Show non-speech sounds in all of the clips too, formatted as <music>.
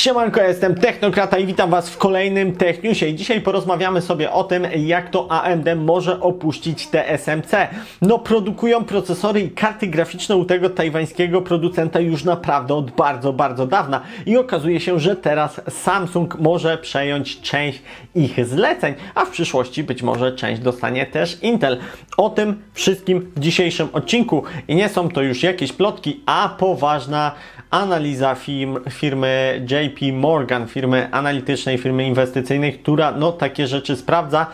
Siemanko, jestem Technokrata i witam Was w kolejnym Techniusie i dzisiaj porozmawiamy sobie o tym, jak to AMD może opuścić TSMC. No, produkują procesory i karty graficzne u tego tajwańskiego producenta już naprawdę od bardzo, bardzo dawna i okazuje się, że teraz Samsung może przejąć część ich zleceń, a w przyszłości być może część dostanie też Intel. O tym wszystkim w dzisiejszym odcinku i nie są to już jakieś plotki, a poważna analiza firm, firmy JP Morgan, firmy analitycznej, firmy inwestycyjnej, która no, takie rzeczy sprawdza,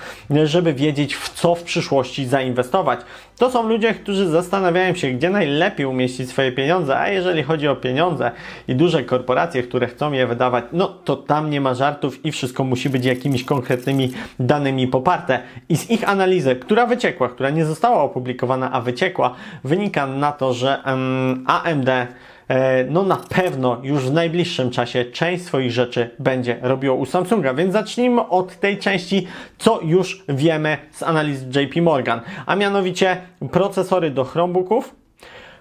żeby wiedzieć w co w przyszłości zainwestować. To są ludzie, którzy zastanawiają się, gdzie najlepiej umieścić swoje pieniądze, a jeżeli chodzi o pieniądze i duże korporacje, które chcą je wydawać, no to tam nie ma żartów i wszystko musi być jakimiś konkretnymi danymi poparte. I z ich analizy, która wyciekła, która nie została opublikowana, a wyciekła, wynika na to, że um, AMD no na pewno już w najbliższym czasie część swoich rzeczy będzie robiło u Samsunga. Więc zacznijmy od tej części, co już wiemy z analiz JP Morgan, a mianowicie procesory do Chromebooków,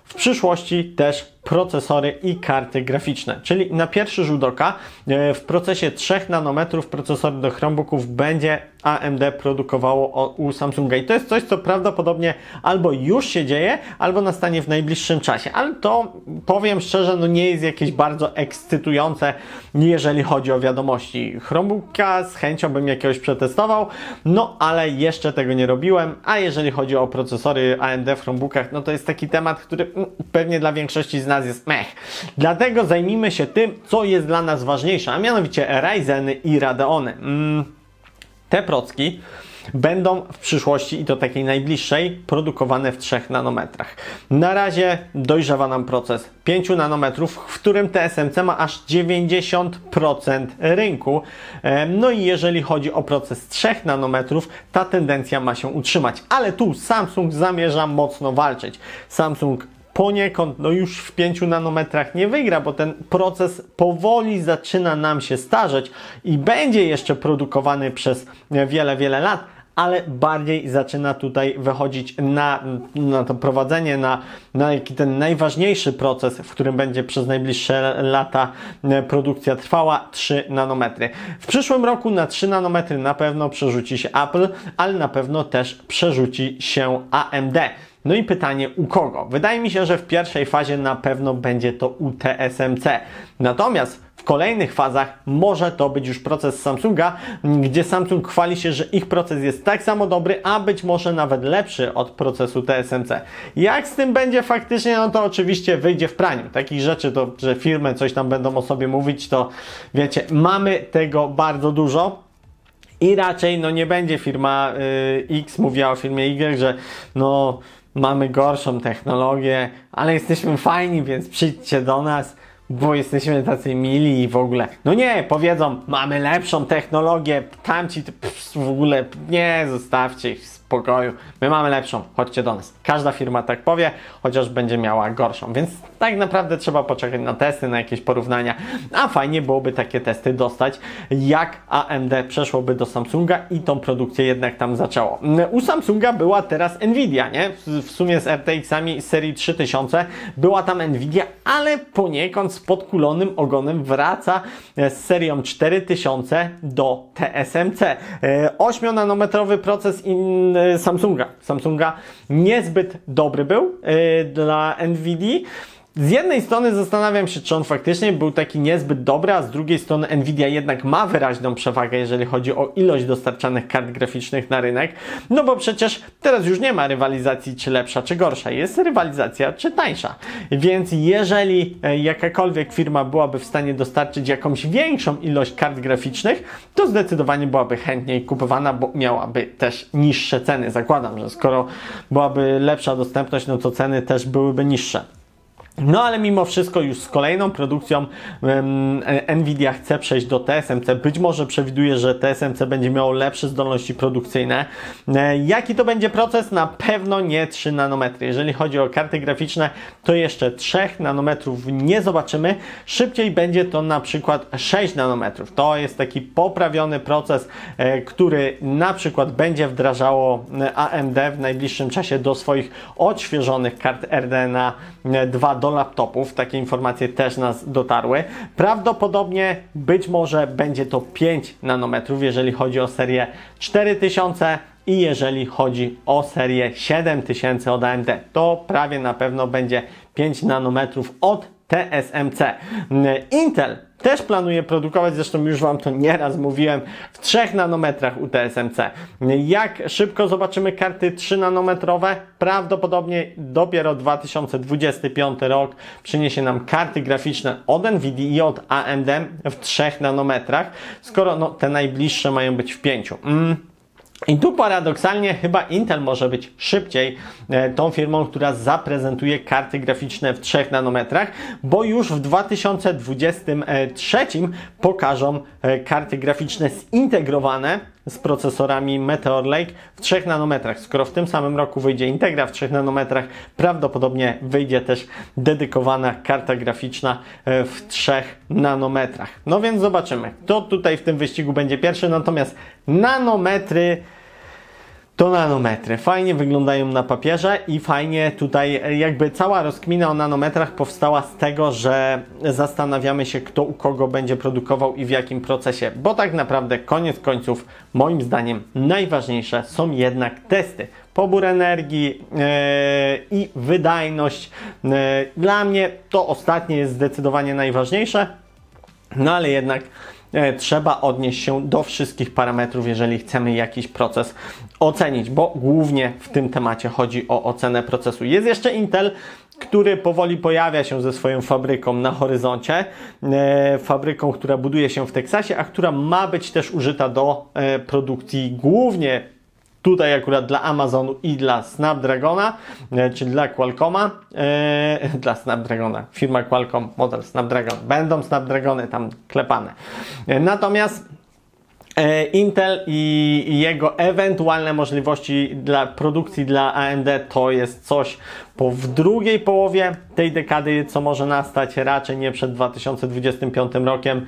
w przyszłości też procesory i karty graficzne. Czyli na pierwszy rzut oka e, w procesie 3 nanometrów procesory do Chromebooków będzie AMD produkowało u Samsunga. I to jest coś, co prawdopodobnie albo już się dzieje, albo nastanie w najbliższym czasie. Ale to powiem szczerze, no nie jest jakieś bardzo ekscytujące, jeżeli chodzi o wiadomości. Chromebooka z chęcią bym jakiegoś przetestował, no ale jeszcze tego nie robiłem. A jeżeli chodzi o procesory AMD w Chromebookach, no to jest taki temat, który mm, pewnie dla większości z nas jest mech. Dlatego zajmijmy się tym, co jest dla nas ważniejsze, a mianowicie Ryzeny i Radeony. Mm, te procki będą w przyszłości i to takiej najbliższej produkowane w 3 nanometrach. Na razie dojrzewa nam proces 5 nanometrów, w którym TSMC ma aż 90% rynku. No i jeżeli chodzi o proces 3 nanometrów, ta tendencja ma się utrzymać. Ale tu Samsung zamierza mocno walczyć. Samsung poniekąd no już w 5 nanometrach nie wygra, bo ten proces powoli zaczyna nam się starzeć i będzie jeszcze produkowany przez wiele, wiele lat, ale bardziej zaczyna tutaj wychodzić na, na to prowadzenie, na, na ten najważniejszy proces, w którym będzie przez najbliższe lata produkcja trwała 3 nanometry. W przyszłym roku na 3 nanometry na pewno przerzuci się Apple, ale na pewno też przerzuci się AMD. No i pytanie u kogo? Wydaje mi się, że w pierwszej fazie na pewno będzie to u TSMC. Natomiast w kolejnych fazach może to być już proces Samsunga, gdzie Samsung chwali się, że ich proces jest tak samo dobry, a być może nawet lepszy od procesu TSMC. Jak z tym będzie faktycznie, no to oczywiście wyjdzie w praniu. Takich rzeczy, to, że firmy coś tam będą o sobie mówić, to wiecie, mamy tego bardzo dużo. I raczej no nie będzie firma y, X mówiła o firmie Y, że no mamy gorszą technologię, ale jesteśmy fajni, więc przyjdźcie do nas, bo jesteśmy tacy mili i w ogóle. No nie, powiedzą, mamy lepszą technologię, tamci w ogóle nie, zostawcie ich spokoju. My mamy lepszą, chodźcie do nas. Każda firma tak powie, chociaż będzie miała gorszą. Więc tak naprawdę trzeba poczekać na testy, na jakieś porównania. A fajnie byłoby takie testy dostać, jak AMD przeszłoby do Samsunga i tą produkcję jednak tam zaczęło. U Samsunga była teraz Nvidia, nie? W sumie z RTX-ami serii 3000 była tam Nvidia, ale poniekąd z podkulonym ogonem wraca z serią 4000 do TSMC. 8-nanometrowy e, proces Y, Samsunga. Samsunga niezbyt dobry był y, dla Nvidia. Z jednej strony zastanawiam się, czy on faktycznie był taki niezbyt dobry, a z drugiej strony Nvidia jednak ma wyraźną przewagę, jeżeli chodzi o ilość dostarczanych kart graficznych na rynek. No bo przecież teraz już nie ma rywalizacji, czy lepsza, czy gorsza. Jest rywalizacja, czy tańsza. Więc jeżeli e, jakakolwiek firma byłaby w stanie dostarczyć jakąś większą ilość kart graficznych, to zdecydowanie byłaby chętniej kupowana, bo miałaby też niższe ceny. Zakładam, że skoro byłaby lepsza dostępność, no to ceny też byłyby niższe. No ale mimo wszystko już z kolejną produkcją um, Nvidia chce przejść do TSMC. Być może przewiduje, że TSMC będzie miało lepsze zdolności produkcyjne. E, jaki to będzie proces? Na pewno nie 3 nanometry. Jeżeli chodzi o karty graficzne, to jeszcze 3 nanometrów nie zobaczymy. Szybciej będzie to na przykład 6 nanometrów. To jest taki poprawiony proces, e, który na przykład będzie wdrażało e, AMD w najbliższym czasie do swoich odświeżonych kart RDNA 2 do laptopów. Takie informacje też nas dotarły. Prawdopodobnie być może będzie to 5 nanometrów, jeżeli chodzi o serię 4000 i jeżeli chodzi o serię 7000 od AMD. To prawie na pewno będzie 5 nanometrów od TSMC. Intel też planuje produkować, zresztą już Wam to nieraz mówiłem, w 3 nanometrach u TSMC. Jak szybko zobaczymy karty 3 nanometrowe? Prawdopodobnie dopiero 2025 rok przyniesie nam karty graficzne od Nvidia i od AMD w 3 nanometrach, skoro no, te najbliższe mają być w 5. Mm. I tu paradoksalnie chyba Intel może być szybciej e, tą firmą, która zaprezentuje karty graficzne w 3 nanometrach, bo już w 2023 pokażą e, karty graficzne zintegrowane z procesorami Meteor Lake w 3 nanometrach. Skoro w tym samym roku wyjdzie Integra w 3 nanometrach, prawdopodobnie wyjdzie też dedykowana karta graficzna e, w 3 nanometrach. No więc zobaczymy, kto tutaj w tym wyścigu będzie pierwszy, natomiast nanometry to nanometry. Fajnie wyglądają na papierze i fajnie tutaj jakby cała rozkmina o nanometrach powstała z tego, że zastanawiamy się kto u kogo będzie produkował i w jakim procesie, bo tak naprawdę koniec końców moim zdaniem najważniejsze są jednak testy. Pobór energii yy, i wydajność. Yy, dla mnie to ostatnie jest zdecydowanie najważniejsze, no ale jednak trzeba odnieść się do wszystkich parametrów, jeżeli chcemy jakiś proces ocenić, bo głównie w tym temacie chodzi o ocenę procesu. Jest jeszcze Intel, który powoli pojawia się ze swoją fabryką na horyzoncie, e, fabryką, która buduje się w Teksasie, a która ma być też użyta do e, produkcji głównie Tutaj akurat dla Amazonu i dla Snapdragona, e, czyli dla Qualcomma, e, <laughs> dla Snapdragona, firma Qualcomm, model Snapdragon. Będą Snapdragony tam klepane. E, natomiast Intel i jego ewentualne możliwości dla produkcji dla AMD to jest coś po w drugiej połowie tej dekady, co może nastać raczej nie przed 2025 rokiem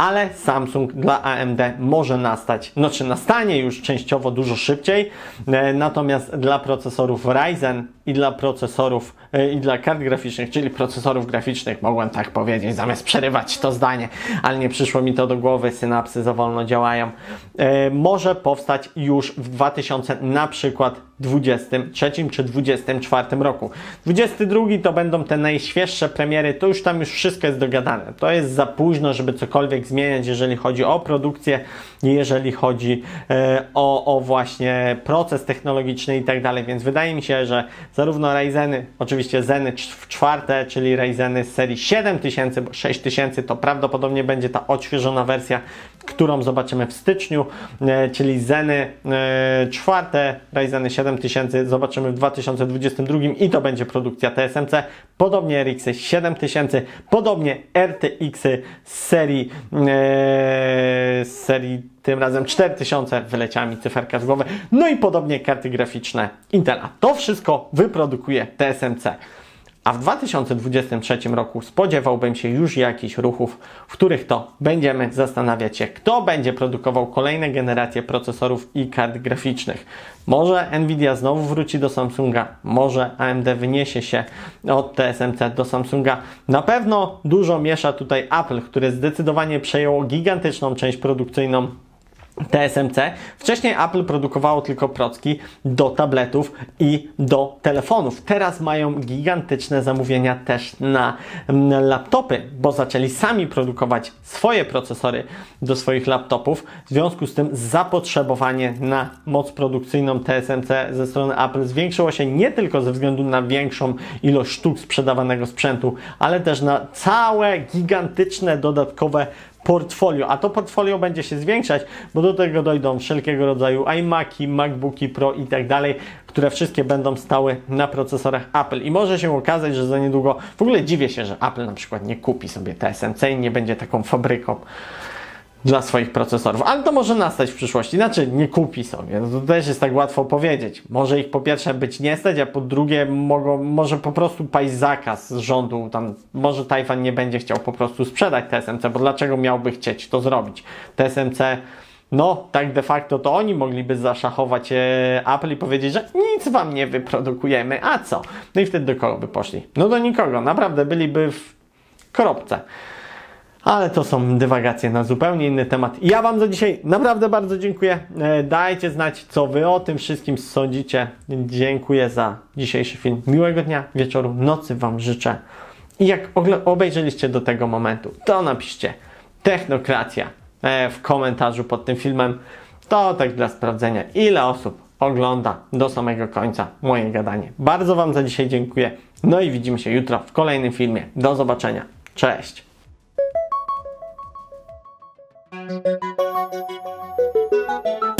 ale Samsung dla AMD może nastać, znaczy nastanie już częściowo dużo szybciej, e, natomiast dla procesorów Ryzen i dla procesorów e, i dla kart graficznych, czyli procesorów graficznych, mogłem tak powiedzieć, zamiast przerywać to zdanie, ale nie przyszło mi to do głowy, synapsy za wolno działają, e, może powstać już w 2000 na przykład 23 czy 24 roku. 22 to będą te najświeższe premiery, to już tam już wszystko jest dogadane. To jest za późno, żeby cokolwiek zmieniać, jeżeli chodzi o produkcję, jeżeli chodzi e, o, o właśnie proces technologiczny i tak dalej, więc wydaje mi się, że zarówno Ryzeny, oczywiście Zeny w czwarte, czyli Ryzeny z serii 7000, bo 6000 to prawdopodobnie będzie ta odświeżona wersja, którą zobaczymy w styczniu, e, czyli Zeny e, czwarte, Ryzeny 7000 zobaczymy w 2022 i to będzie produkcja TSMC, podobnie RX 7000, podobnie RTX z serii e, z serii tym razem 4000, wyleciała mi cyferka z głowy, no i podobnie karty graficzne Intela. To wszystko wyprodukuje TSMC. A w 2023 roku spodziewałbym się już jakichś ruchów, w których to będziemy zastanawiać się, kto będzie produkował kolejne generacje procesorów i kart graficznych. Może Nvidia znowu wróci do Samsunga, może AMD wyniesie się od TSMC do Samsunga. Na pewno dużo miesza tutaj Apple, które zdecydowanie przejęło gigantyczną część produkcyjną TSMC. Wcześniej Apple produkowało tylko procki do tabletów i do telefonów. Teraz mają gigantyczne zamówienia też na laptopy, bo zaczęli sami produkować swoje procesory do swoich laptopów. W związku z tym zapotrzebowanie na moc produkcyjną TSMC ze strony Apple zwiększyło się nie tylko ze względu na większą ilość sztuk sprzedawanego sprzętu, ale też na całe gigantyczne dodatkowe portfolio, a to portfolio będzie się zwiększać, bo do tego dojdą wszelkiego rodzaju iMaki, MacBooki Pro i tak dalej, które wszystkie będą stały na procesorach Apple. I może się okazać, że za niedługo, w ogóle dziwię się, że Apple na przykład nie kupi sobie TSMC i nie będzie taką fabryką dla swoich procesorów, ale to może nastać w przyszłości. Znaczy, nie kupi sobie. No to też jest tak łatwo powiedzieć. Może ich po pierwsze być nie stać, a po drugie mogą, może po prostu paść zakaz z rządu. Tam, może Tajwan nie będzie chciał po prostu sprzedać TSMC, bo dlaczego miałby chcieć to zrobić? TSMC no, tak de facto to oni mogliby zaszachować e, Apple i powiedzieć, że nic wam nie wyprodukujemy, a co? No i wtedy do kogo by poszli? No do nikogo, naprawdę byliby w kropce. Ale to są dywagacje na zupełnie inny temat. Ja Wam za dzisiaj naprawdę bardzo dziękuję. E, Dajcie znać, co Wy o tym wszystkim sądzicie. Dziękuję za dzisiejszy film. Miłego dnia, wieczoru, nocy Wam życzę. I jak obejrzeliście do tego momentu, to napiszcie technokracja e, w komentarzu pod tym filmem. To tak dla sprawdzenia, ile osób ogląda do samego końca moje gadanie. Bardzo Wam za dzisiaj dziękuję. No i widzimy się jutro w kolejnym filmie. Do zobaczenia. Cześć! Thank you.